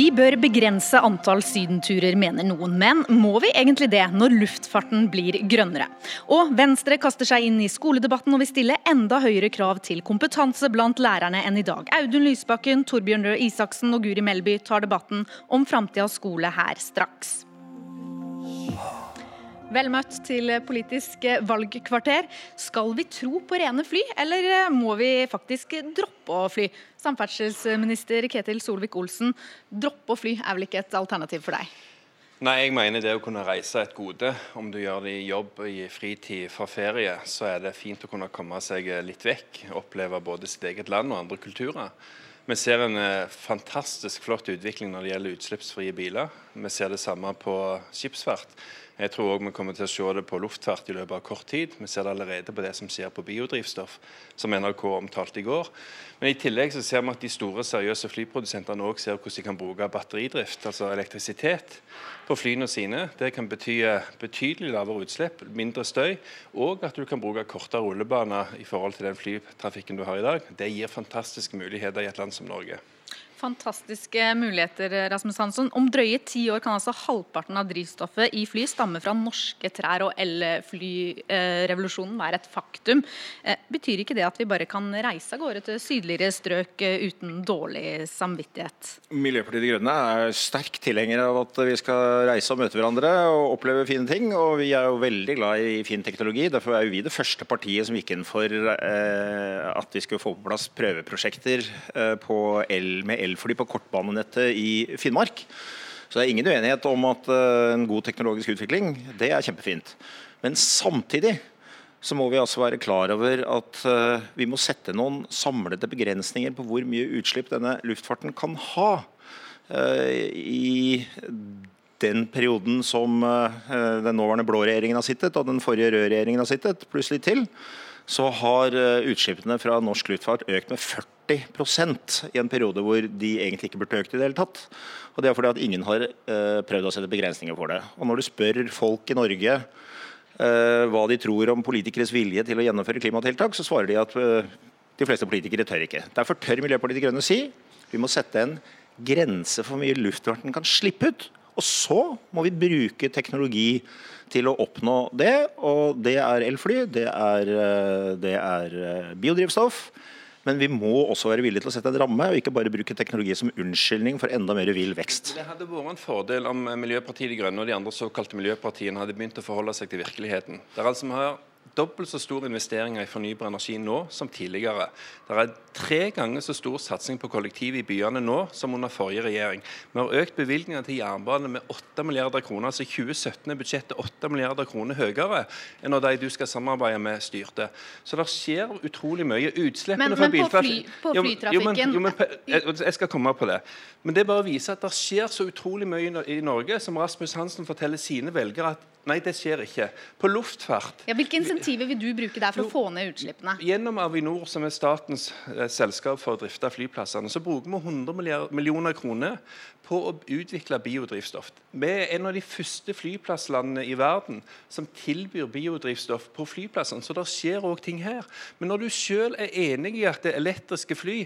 Vi bør begrense antall sydenturer, mener noen. Men må vi egentlig det, når luftfarten blir grønnere? Og Venstre kaster seg inn i skoledebatten og vil stille enda høyere krav til kompetanse blant lærerne enn i dag. Audun Lysbakken, Torbjørn Røe Isaksen og Guri Melby tar debatten om framtidas skole her straks. Vel møtt til Politisk valgkvarter. Skal vi tro på rene fly, eller må vi faktisk droppe å fly? Samferdselsminister Ketil Solvik-Olsen, droppe å fly er vel ikke et alternativ for deg? Nei, jeg mener det å kunne reise er et gode. Om du gjør det i jobb, i fritid, for ferie, så er det fint å kunne komme seg litt vekk. Oppleve både sitt eget land og andre kulturer. Vi ser en eh, fantastisk flott utvikling når det gjelder utslippsfrie biler. Vi ser det samme på skipsfart. Jeg tror òg vi kommer til å se det på luftfart i løpet av kort tid. Vi ser det allerede på det som skjer på biodrivstoff, som NRK omtalte i går. Men i tillegg så ser vi at de store, seriøse flyprodusentene òg ser hvordan de kan bruke batteridrift, altså elektrisitet, på flyene sine. Det kan bety betydelig lavere utslipp, mindre støy, og at du kan bruke kortere rullebaner i forhold til den flytrafikken du har i dag. Det gir fantastiske muligheter i et land som Norge. Fantastiske muligheter, Rasmus Hansson. Om drøye ti år kan altså halvparten av drivstoffet i fly stamme fra norske trær, og elflyrevolusjonen være et faktum. Eh, betyr ikke det at vi bare kan reise av gårde til sydligere strøk eh, uten dårlig samvittighet? Miljøpartiet De Grønne er sterk tilhenger av at vi skal reise og møte hverandre og oppleve fine ting. Og vi er jo veldig glad i fin teknologi. Derfor er jo vi det første partiet som gikk inn for eh, at vi skulle få på plass prøveprosjekter på el med el elfly på kortbanenettet i Finnmark. Så det er ingen uenighet om at uh, en god teknologisk utvikling det er kjempefint. Men samtidig så må vi altså være klar over at uh, vi må sette noen samlede begrensninger på hvor mye utslipp denne luftfarten kan ha. Uh, I den perioden som den nåværende blå regjeringen har sittet, og den forrige røde regjeringen har sittet, pluss litt til, så har utslippene fra norsk luftfart økt med 40 40 i en periode hvor de egentlig ikke burde økt i det hele tatt. Og Det er fordi at ingen har uh, prøvd å sette begrensninger for det. Og Når du spør folk i Norge uh, hva de tror om politikeres vilje til å gjennomføre klimatiltak, så svarer de at uh, de fleste politikere tør ikke. Derfor tør Miljøpartiet De Grønne si vi må sette en grense for hvor mye luftfarten kan slippe ut. Og så må vi bruke teknologi til å oppnå det. Og det er elfly, det er, det er biodrivstoff. Men vi må også være villige til å sette en ramme, og ikke bare bruke teknologi som unnskyldning for enda mer vill vekst. Det hadde vært en fordel om Miljøpartiet De Grønne og de andre såkalte miljøpartiene hadde begynt å forholde seg til virkeligheten. Det er altså vi har dobbelt så store investeringer i fornybar energi nå som tidligere. Det er tre ganger så stor satsing på kollektiv i byene nå som under forrige regjering. Vi har økt bevilgningene til jernbane med 8 milliarder kroner. altså 2017 er budsjettet 8 milliarder kroner høyere enn når de du skal samarbeide med, styrte. Så det skjer utrolig mye. Utslippene fra biltrafikk på, fly, på flytrafikken jo, men, jo, men, jeg, jeg skal komme på det. Men det bare viser at det skjer så utrolig mye i Norge, som Rasmus Hansen forteller sine velgere at Nei, det skjer ikke. På luftfart ja, Hvilke insentiver vil du bruke der for jo, å få ned utslippene? Gjennom Avinor, som er statens eh, selskap for å drifte flyplassene, så bruker vi 100 millioner kroner på å utvikle biodrivstoff. Vi er en av de første flyplasslandene i verden som tilbyr biodrivstoff på flyplassene. Så det skjer òg ting her. Men når du selv er enig i at det elektriske fly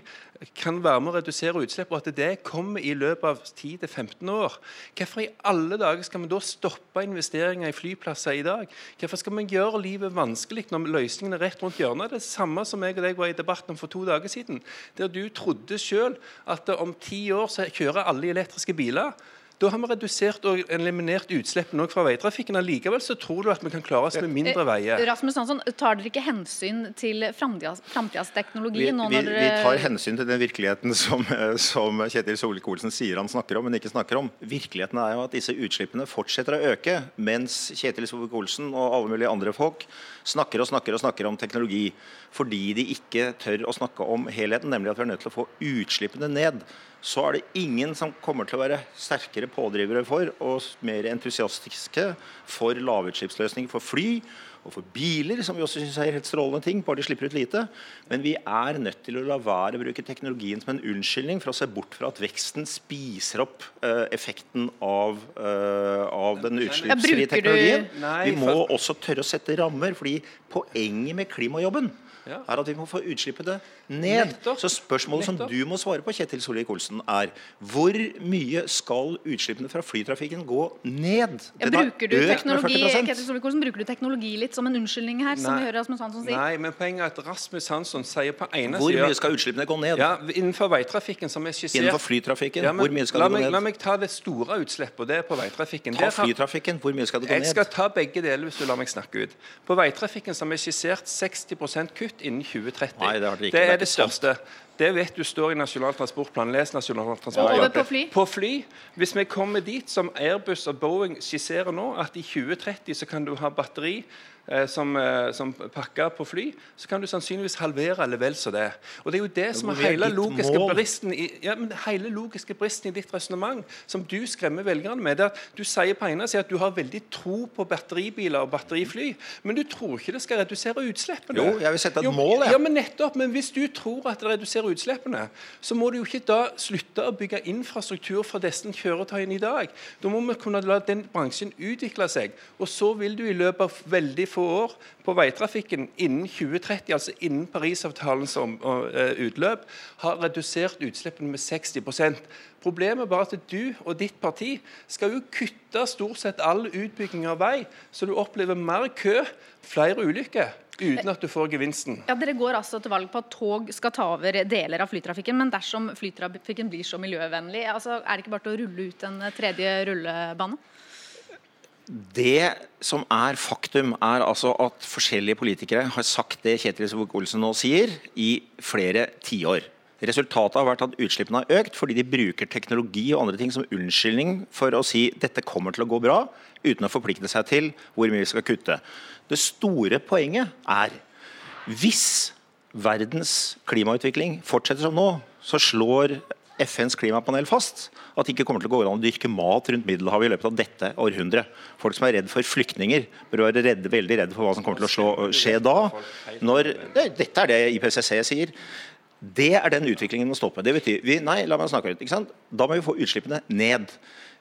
kan være med å redusere utslipp, og at det kommer i løpet av 10-15 år, hvorfor i alle dager skal vi da stoppe investeringer i flyplasser i dag? Hvorfor skal vi gjøre livet vanskelig når løsningen er rett rundt hjørnet? Det er det samme som jeg og deg var i debatten for to dager siden, der du trodde selv at om ti år så kjører alle elektriske elektriske biler. Da har vi redusert og eliminert utslippene fra veitrafikken. Likevel så tror du at vi kan klare oss med mindre veier. Eh, Rasmus Hansson, Tar dere ikke hensyn til framtidas teknologi? Vi, vi, vi, tar hensyn til den virkeligheten som, som Kjetil Solvik-Olsen sier han snakker om, men ikke snakker om. Virkeligheten er jo at disse utslippene fortsetter å øke, mens Kjetil Solvik-Olsen og alle mulige andre folk snakker og snakker og snakker om teknologi fordi de ikke tør å snakke om helheten, nemlig at vi er nødt til å få utslippene ned så er det ingen som kommer til å være sterkere pådrivere for og mer entusiastiske for lavutslippsløsninger for fly og for biler, som vi også syns er helt strålende ting, bare de slipper ut lite. Men vi er nødt til å la være å bruke teknologien som en unnskyldning for å se bort fra at veksten spiser opp uh, effekten av, uh, av den utslippsfrie teknologien. Vi må også tørre å sette rammer, fordi poenget med klimajobben ja. er at vi må få utslippene ned. Nettopp. Så spørsmålet Nettopp. som du må svare på, Kjetil Solvik-Olsen, er hvor mye skal utslippene fra flytrafikken gå ned? Ja, bruker, du teknologi, bruker du teknologi litt som en unnskyldning her? Nei. som vi hører Rasmus Hansson sier? Nei, men poenget er at Rasmus Hansson sier på ene Hvor mye skal utslippene gå ned? Ja, Innenfor veitrafikken, som er skissert Innenfor flytrafikken, ja, men, hvor mye skal det gå ned? La meg ta det store utslippet, og det er på veitrafikken. Ta flytrafikken, hvor mye skal det gå ned? Jeg skal ta begge deler hvis du lar meg snakke ut. På veitrafikken som er skissert 60% kutt innen 2030. Nei, det, det, det er det største. Det vet du står i Nasjonal transportplan. Les Nasjonal transportplan. Over på fly? På fly. Hvis vi kommer dit som Airbus og Boeing skisserer nå, at i 2030 så kan du ha batteri som, eh, som pakker på fly, så kan du sannsynligvis halvere eller vel så det. Og Det er jo det som er hele logiske bristen i, ja, men hele logiske bristen i ditt resonnement, som du skremmer velgerne med. det at Du sier på ene siden at du har veldig tro på batteribiler og batterifly, men du tror ikke det skal redusere utslippene. Jo, jeg vil sette et jo, mål, jeg. Ja, men nettopp, men hvis du tror at det reduserer utslippene, så må du jo ikke da slutte å bygge infrastruktur for disse kjøretøyene i dag. Da må vi kunne la den bransjen utvikle seg, og så vil du i løpet av veldig få år på veitrafikken innen 2030, altså innen Parisavtalens eh, utløp, har redusert utslippene med 60% Problemet er bare at du og ditt parti skal jo kutte stort sett all utbygging av vei, så du opplever mer kø, flere ulykker. Uten at du får gevinsten. Ja, Dere går altså til valg på at tog skal ta over deler av flytrafikken. Men dersom flytrafikken blir så miljøvennlig, altså, er det ikke bare til å rulle ut en tredje rullebane? Det som er faktum, er altså at forskjellige politikere har sagt det Kjetil Solvik-Olsen nå sier, i flere tiår. Resultatet har vært at utslippene har økt fordi de bruker teknologi og andre ting som unnskyldning for å si dette kommer til å gå bra, uten å forplikte seg til hvor mye vi skal kutte. Det store poenget er hvis verdens klimautvikling fortsetter som nå, så slår FNs klimapanel fast at det ikke kommer til å gå an å dyrke mat rundt Middelhavet i løpet av dette århundret. Folk som er redd for flyktninger, bør være redde, veldig redde for hva som kommer til å slå, skje da. Når, det, dette er det IPCC sier. Det er den utviklingen vi må stoppe. Det betyr, vi, nei, la meg snakke ut, Da må vi få utslippene ned.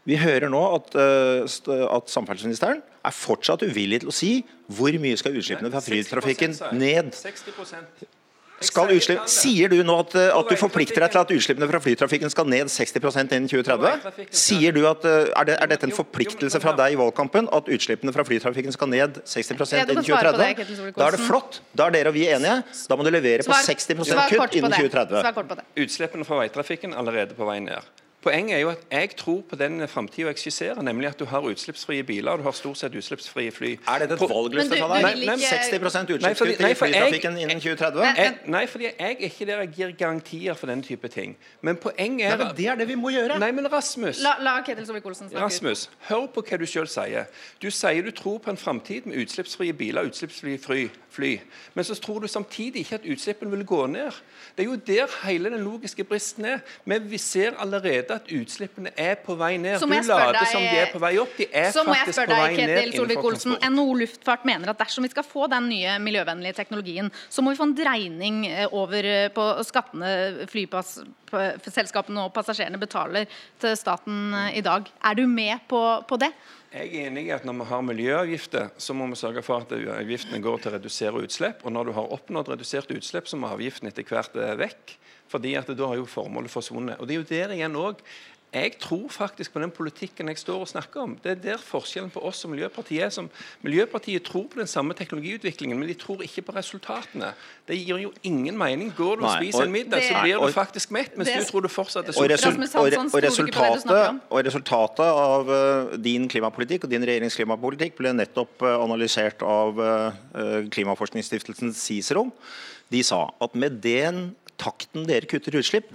Vi hører nå at, uh, at samferdselsministeren er fortsatt uvillig til å si hvor mye skal utslippene fra flytrafikken ned. 60 Utslipp, sier du nå at, at, du forplikter deg til at utslippene fra flytrafikken skal ned 60 innen 2030? Sier du at, er, det, er, dette en forpliktelse fra deg i valgkampen at utslippene fra flytrafikken skal ned 60 innen 2030? Da er det flott. Da er dere og vi enige. Da må du levere på 60 kutt innen 2030. Utslippene fra veitrafikken er allerede på vei ned. Poenget er jo at jeg tror på den framtida jeg skisserer, nemlig at du har utslippsfrie biler og du har stort sett utslippsfrie fly. Er dette et valgløfte fra deg? 60% utslippskutt i flytrafikken innen 2030? Jeg, nei, fordi jeg er ikke der jeg gir garantier for den type ting. Men poenget er nei, men Det er det vi må gjøre. Nei, men Rasmus La, la Ketil Solvik-Olsen snakke Rasmus, hør på hva du sjøl sier. Du sier du tror på en framtid med utslippsfrie biler, og utslippsfrie fly, fly. Men så tror du samtidig ikke at utslippene vil gå ned. Det er jo der hele den logiske bristen er. Men vi ser allerede at utslippene er på vei ned. Du later som de er på vei opp. De er faktisk på vei ned. Ketil Solvik-Olsen, NHO Luftfart mener at dersom vi skal få den nye miljøvennlige teknologien, så må vi få en dreining eh, over eh, på skattene flyselskapene og passasjerene betaler til staten eh, i dag. Er du med på, på det? Jeg er enig i at Når vi har miljøavgifter, så må vi sørge for at avgiftene går til å redusere utslipp. Og når du har oppnådd reduserte utslipp, så må avgiftene etter hvert vekk fordi at da har jo formålet forsvunnet. Og Det er jo der igjen òg jeg tror faktisk på den politikken jeg står og snakker om. Det er der forskjellen på oss og Miljøpartiet er. Som Miljøpartiet tror på den samme teknologiutviklingen, men de tror ikke på resultatene. Det gir jo ingen mening. Går du og spiser en middag, så blir du faktisk mett, mens det, du tror du fortsatt er sulten. Og, og, resultatet, og resultatet av uh, din klimapolitikk og din regjerings klimapolitikk ble nettopp uh, analysert av uh, Klimaforskningsstiftelsen Cicero. De sa at med den takten dere kutter utslipp,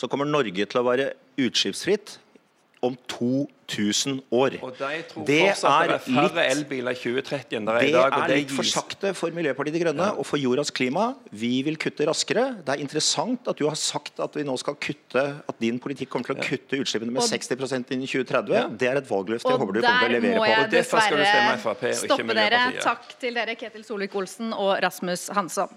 så kommer Norge til å være utslippsfritt om 2000 år. Og de tror Det fortsatt det er færre elbiler 2030 enn det er i dag. og er litt for sakte for Miljøpartiet De Grønne og for jordas klima. Vi vil kutte raskere. Det er interessant at du har sagt at vi nå skal kutte At din politikk kommer til å kutte utslippene med Og- 60% innen 2030. Ja. Det er et valgløfte jeg håper du kommer til å levere på. Og der må jeg dessverre stoppe dere. Takk til dere, Ketil Solvik-Olsen og Rasmus Hansson.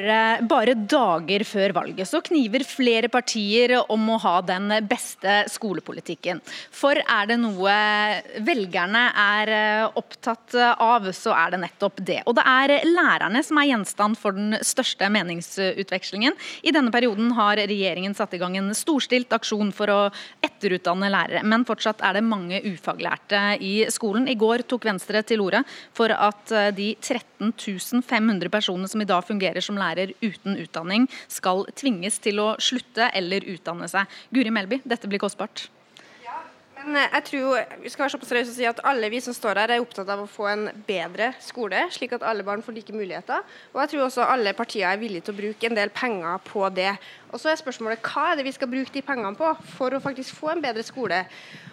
Bare, bare dager før valget så kniver flere partier om å ha den beste skolepolitikken. For er det noe velgerne er eh, opptatt av, så er det nettopp det. Og det er lærerne som er gjenstand for den største meningsutvekslingen. I denne perioden har regjeringen satt i gang en storstilt aksjon for å etterutdanne lærere, men fortsatt er det mange ufaglærte i skolen. I går tok Venstre til orde for at eh, de 13 500 personene som i dag fungerer som lærer uten utdanning, skal tvinges til å slutte eller utdanne seg. Guri Melby, dette blir kostbart. Men eh, jeg tror vi skal være såpass seriøse og si at alle vi som står her er opptatt av å få en bedre skole, slik at alle barn får like muligheter. Og jeg tror også alle partier er villige til å bruke en del penger på det. Og så er spørsmålet hva er det vi skal bruke de pengene på for å faktisk få en bedre skole.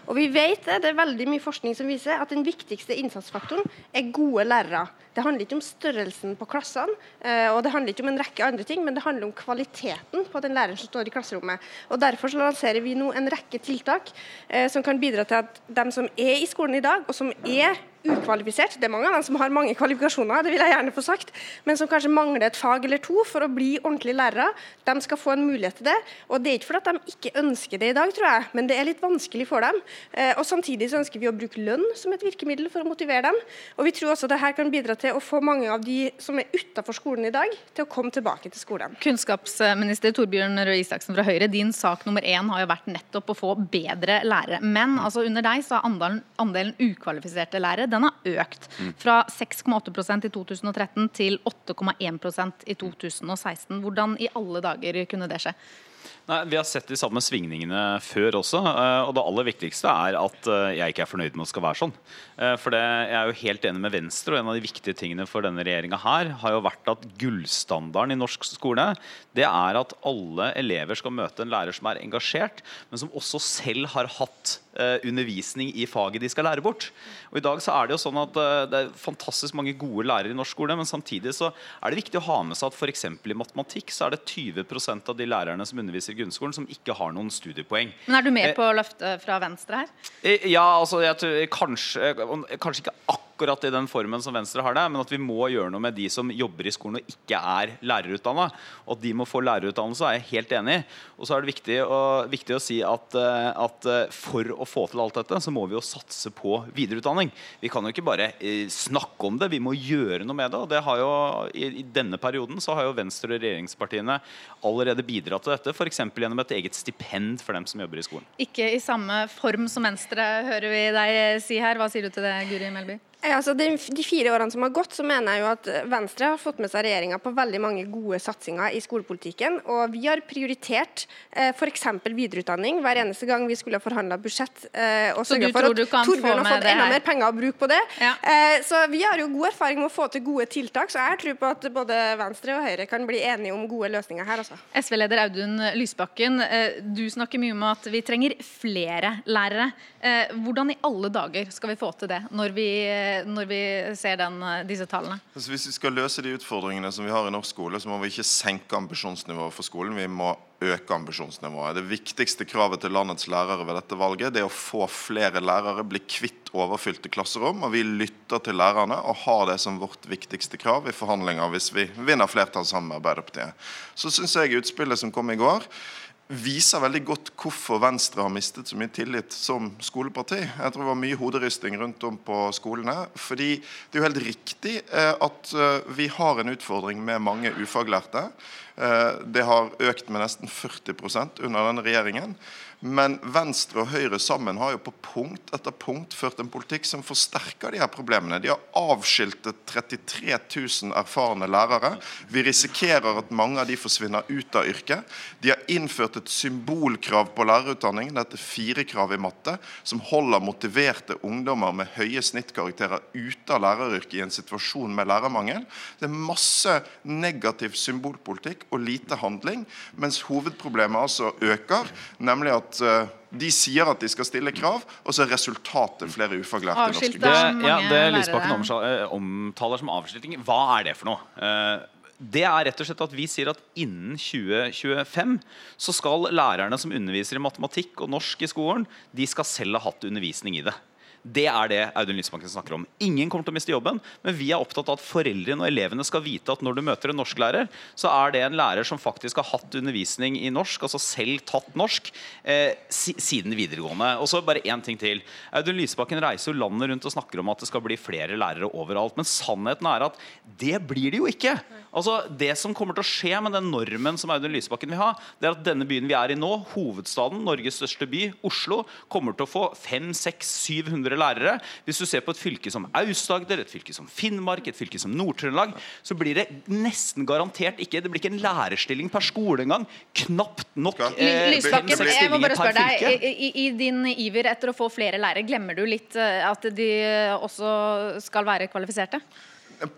Og vi vet det, det er veldig mye forskning som viser at den viktigste innsatsfaktoren er gode lærere. Det handler ikke om størrelsen på klassene, eh, og det handler ikke om en rekke andre ting, men det handler om kvaliteten på den læreren som står i klasserommet. Og Derfor så lanserer vi nå en rekke tiltak eh, som kan bidra til at de som er i skolen i dag, og som er ukvalifisert, det er mange av dem som har mange kvalifikasjoner, det vil jeg gjerne få sagt, men som kanskje mangler et fag eller to for å bli ordentlige lærere, de skal få en mulighet til det. Og Det er ikke fordi de ikke ønsker det i dag, tror jeg, men det er litt vanskelig for dem. Eh, og Samtidig så ønsker vi å bruke lønn som et virkemiddel for å motivere dem. Og vi tror også det her kan bidra til å få mange av de som er utafor skolen i dag, til å komme tilbake til skolen. Kunnskapsminister Torbjørn Røe Isaksen fra Høyre, din sak nummer én har jo vært nettopp å få bedre lærere. Men altså under deg så er andelen, andelen ukvalifiserte lærere den har økt. Fra 6,8% i 2013 til 8,1% i 2016. Hvordan i alle dager kunne det skje? Nei, Vi har sett de samme svingningene før også. eh, Og det aller viktigste er at eh, jeg ikke er fornøyd med at det skal være sånn. Eh, For det, Jeg er jo helt enig med Venstre, og en av de viktige tingene for denne regjeringa her har jo vært at gullstandarden i norsk skole det er at alle elever skal møte en lærer som er engasjert, men som også selv har hatt undervisning i faget de skal lære bort. Og I dag så er det jo sånn at det er fantastisk mange gode lærere i norsk skole, men samtidig så er det viktig å ha med seg at f.eks. i matematikk så er det 20% av de lærerne som underviser i grunnskolen, som ikke har noen studiepoeng. Men er du med Eh, på løftet fra Venstre her? Eh, Ja, altså jeg tror kanskje, kanskje ikke akkurat i den formen som Venstre har det, men at vi må gjøre noe med de som jobber i skolen og ikke er lærerutdanna. Og at de må få lærerutdannelse, er jeg helt enig i. Og så er det viktig å, viktig å si at, eh, at eh, for å få til alt dette, så må vi jo satse på videreutdanning. Vi kan jo ikke bare eh, snakke om det, vi må gjøre noe med det. Og det har jo, i, i denne perioden så har jo Venstre og regjeringspartiene allerede bidratt til dette, f.eks. gjennom et eget stipend for dem som jobber i skolen. Ikke i samme form som Venstre, hører vi deg si her. Hva sier du til det, Guri Melby? Altså de, de fire årene som har gått, så mener jeg jo at Venstre har fått med seg regjeringa på veldig mange gode satsinger i skolepolitikken. Og vi har prioritert eh, f.eks. videreutdanning hver eneste gang vi skulle ha forhandla budsjett. Eh, og Så du for at Torbjørn har fått enda mer penger å bruke på det. Ja. Eh, så vi har jo god erfaring med å få til gode tiltak, så jeg tror på at både Venstre og Høyre kan bli enige om gode løsninger her. altså. SV-leder Audun Lysbakken, eh, du snakker mye om at vi trenger flere lærere. Eh, Hvordan i alle dager skal vi få til det, når vi, når vi ser den, eh, disse tallene? Altså, hvis vi skal løse de utfordringene som vi har i norsk skole, så må vi ikke senke ambisjonsnivået for skolen. Vi må øke ambisjonsnivået. Det viktigste kravet til landets lærere ved dette valget det er å få flere lærere, bli kvitt overfylte klasserom. Og vi lytter til lærerne og har det som vårt viktigste krav i forhandlinger hvis vi vinner flertall sammen med Arbeiderpartiet. Så syns jeg utspillet som kom i går, viser veldig godt hvorfor Venstre har mistet så mye tillit som skoleparti. Jeg tror det var mye hoderysting rundt om på skolene. fordi det er jo helt riktig eh, at eh, vi har en utfordring med mange ufaglærte. Eh, Det har økt med nesten 40% under denne regjeringen. Men Venstre og Høyre sammen har jo på punkt etter punkt ført en politikk som forsterker de her problemene. De har avskiltet 33 000 erfarne lærere. Vi risikerer at mange av de forsvinner ut av yrket. De har innført et symbolkrav på lærerutdanningen, dette firekrav i matte, som holder motiverte ungdommer med høye snittkarakterer ute av læreryrket i en situasjon med lærermangel. Det er masse negativ symbolpolitikk og lite handling, mens hovedproblemet altså øker, nemlig at uh, de sier at de skal stille krav, og så er resultatet flere ufaglærte norske. norsk Det, ja, det Lysbakken eh, omtaler som avskilting, hva er det for noe? Uh, det er rett og slett at Vi sier at innen 2025 så skal lærerne som underviser i matematikk og norsk i skolen, de skal selv ha hatt undervisning i det. Det er det Audun Lysbakken snakker om. Ingen kommer til å miste jobben, men vi er opptatt av at foreldrene og elevene skal vite at når du møter en norsklærer, så er det en lærer som faktisk har hatt undervisning i norsk, altså selv tatt norsk, eh, siden videregående. Og så bare én ting til. Audun Lysbakken reiser jo landet rundt og snakker om at det skal bli flere lærere overalt. Men sannheten er at det blir det jo ikke. Altså, det som kommer til å skje med den normen som Audun Lysbakken vil ha, det er at denne byen vi er i nå, hovedstaden, Norges største by, Oslo, kommer til å få 500-700 lærere. Hvis du ser på et fylke som Aust-Agder, et fylke som Finnmark, et fylke som Nord-Trøndelag, så blir det nesten garantert ikke Det blir ikke en lærerstilling per skole engang. Knapt nok eh, Lysbakken, jeg må bare spørre deg, i, i, din iver etter å få flere lærere, glemmer du litt eh, at de også skal være kvalifiserte?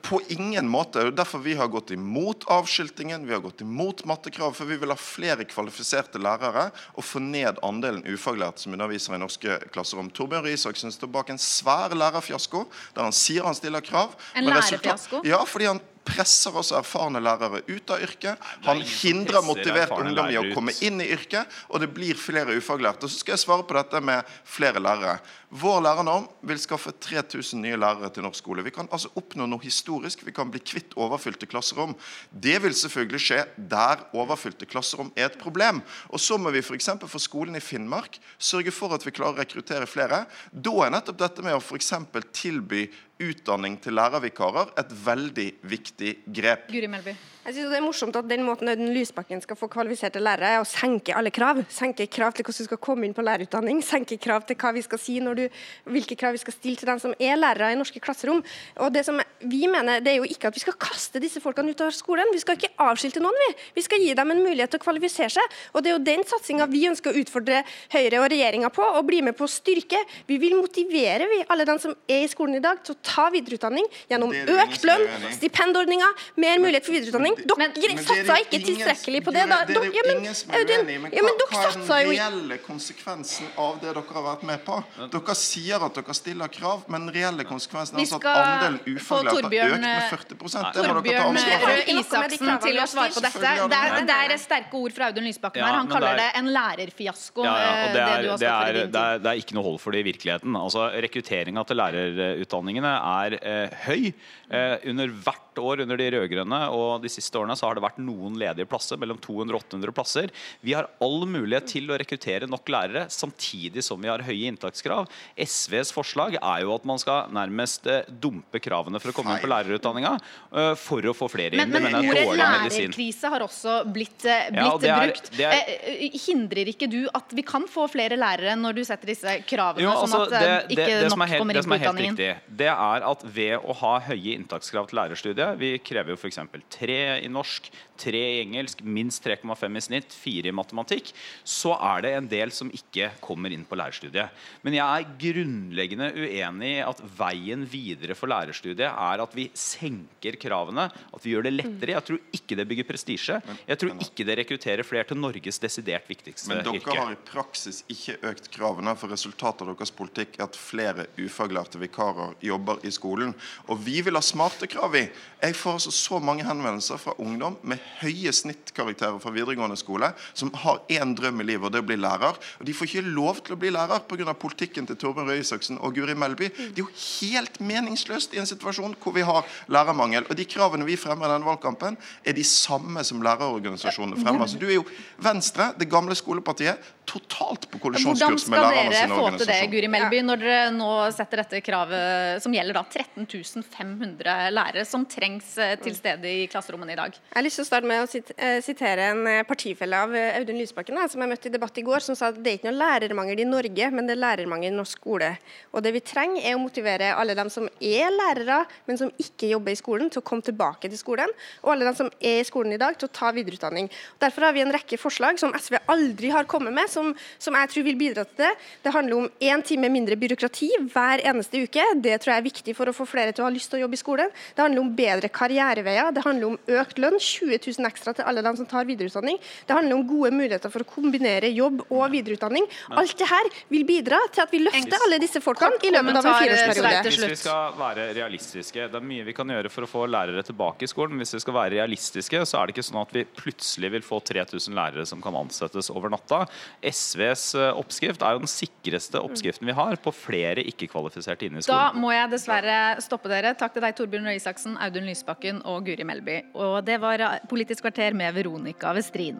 På ingen måte. Det er derfor vi har gått imot avskiltingen, vi har gått imot mattekrav, for vi vil ha flere kvalifiserte lærere og få ned andelen ufaglærte som underviser i norske klasserom. Torbjørn Røe Isaksen står bak en svær lærerfiasko der han sier han stiller krav. En lærerfiasko? Ja, fordi han presser også erfarne lærere ut av yrket. Han hindrer motivert ungdom i å komme inn i yrket, og det blir flere ufaglærte. Og så skal jeg svare på dette med flere lærere. Vår lærernorm vil skaffe 3000 nye lærere til norsk skole. Vi kan altså oppnå noe historisk. Vi kan bli kvitt overfylte klasserom. Det vil selvfølgelig skje der overfylte klasserom er et problem. Og så må vi f.eks. for, for skolen i Finnmark sørge for at vi klarer å rekruttere flere. Da er nettopp dette med å f.eks. tilby utdanning til lærervikarer et veldig viktig grep. Guri Melby. Jeg synes Det er morsomt at den måten Audun Lysbakken skal få kvalifiserte lærere, er å senke alle krav. Senke krav til hvordan du skal komme inn på lærerutdanning, senke krav til hva vi skal si når du, hvilke krav vi skal stille til dem som er lærere i norske klasserom. Og det som Vi mener det er jo ikke at vi skal kaste disse folkene ut av skolen. Vi skal ikke avskilte noen. Vi Vi skal gi dem en mulighet til å kvalifisere seg. Og Det er jo den satsinga vi ønsker å utfordre Høyre og regjeringa på, og bli med på å styrke. Vi vil motivere vi, alle dem som er i skolen i dag, til å ta videreutdanning gjennom økt lønn, stipendordninger, mer mulighet for videreutdanning. Dere satsa ikke tilstrekkelig på det. Da, det er jo ingen som er uenig i. Men hva, er den reelle konsekvensen av det dere har vært med på? Dere sier at dere stiller krav, men den reelle konsekvensen er altså at andelen ufaglærte har økt med 40 Det må dere ta ansvar for. Isaksen til å svare på dette. Det er, er sterke ord fra Audun Lysbakken her. Han kaller det en lærerfiasko. Er, er, er, det er ikke noe hold for det i virkeligheten. Altså, Rekrutteringa til lærerutdanningene er eh, høy. Eh, under hvert år under de rød-grønne og de siste årene så har det vært noen ledige plasser, mellom 200 og 800 plasser. Vi har all mulighet til å rekruttere nok lærere samtidig som vi har høye inntakskrav. SVs forslag er jo at man skal nærmest eh, dumpe kravene for å komme inn på lærerutdanninga uh, for å få flere inn. Men, men, men ordet lærerkrise har også blitt, blitt ja, det er, brukt. Det er, hindrer ikke du at vi kan få flere lærere når du setter disse kravene, jo, altså, sånn at det, ikke nok helt, kommer inn på utdanningen? Riktig, det er at ved å ha høye inntakskrav til lærerstudiet. Vi krever jo f.eks. tre i norsk, tre i engelsk, minst 3,5 i snitt, fire i matematikk. Så er det en del som ikke kommer inn på lærerstudiet. Men jeg er grunnleggende uenig i at veien videre for lærerstudiet er at vi senker kravene, at vi gjør det lettere. Jeg tror ikke det bygger prestisje. Jeg tror ikke det rekrutterer flere til Norges desidert viktigste yrke. Men dere yrke. har i praksis ikke økt kravene, for resultatet av deres politikk er at flere ufaglærte vikarer jobber i skolen. Og vi vil ha smarte krav i. Jeg får altså så mange henvendelser fra ungdom med høye snittkarakterer fra videregående skole som har én drøm i livet, og det er å bli lærer. Og de får ikke lov til å bli lærer pga. politikken til Torbjørn Røe Isaksen og Guri Melby. Det er jo helt meningsløst i en situasjon hvor vi har lærermangel. Og de kravene vi fremmer i denne valgkampen, er de samme som lærerorganisasjonene fremmer. Så du er jo Venstre, det gamle skolepartiet, totalt på kollisjonskurs med skal dere få til det. Guri Melby, når dere nå setter dette kravet som gjelder da 13 500 lærere som trengs eh, til stede i klasserommene i dag? Jeg har lyst til å starte med å eh, sitere en eh, partifelle av Audun Lysbakken, som jeg møtte i debatt i går, som sa at det er ikke noe lærermangel i Norge, men det er lærermangel i norsk skole. Og det vi trenger er å motivere alle dem som er lærere, men som ikke jobber i skolen, til å komme tilbake til skolen, og alle dem som er i skolen i dag, til å ta videreutdanning. Derfor har vi en rekke forslag som SV aldri har kommet med, som, som jeg tror vil bidra til det. Det handler om én time mindre byråkrati hver eneste uke. Det tror jeg er viktig for å få flere til å ha lyst til å jobbe i skolen. Det handler om bedre karriereveier. Det handler om økt lønn, 20 000 ekstra til alle dem som tar videreutdanning. Det handler om gode muligheter for å kombinere jobb og videreutdanning. Alt det her vil bidra til at vi løfter alle disse folkene i løpet av en fireårsperiode. Hvis vi skal være realistiske Det er mye vi kan gjøre for å få lærere tilbake i skolen. Men hvis vi skal være realistiske, så er det ikke sånn at vi plutselig vil få 3000 lærere som kan ansettes over natta. SVs eh, oppskrift er jo den sikreste oppskriften vi har på flere ikke-kvalifiserte inne i skolen. Da må jeg dessverre stoppe dere. Takk til deg, Torbjørn Røe Isaksen, Audun Lysbakken og Guri Melby. Og det var Politisk kvarter med Veronica Westrin.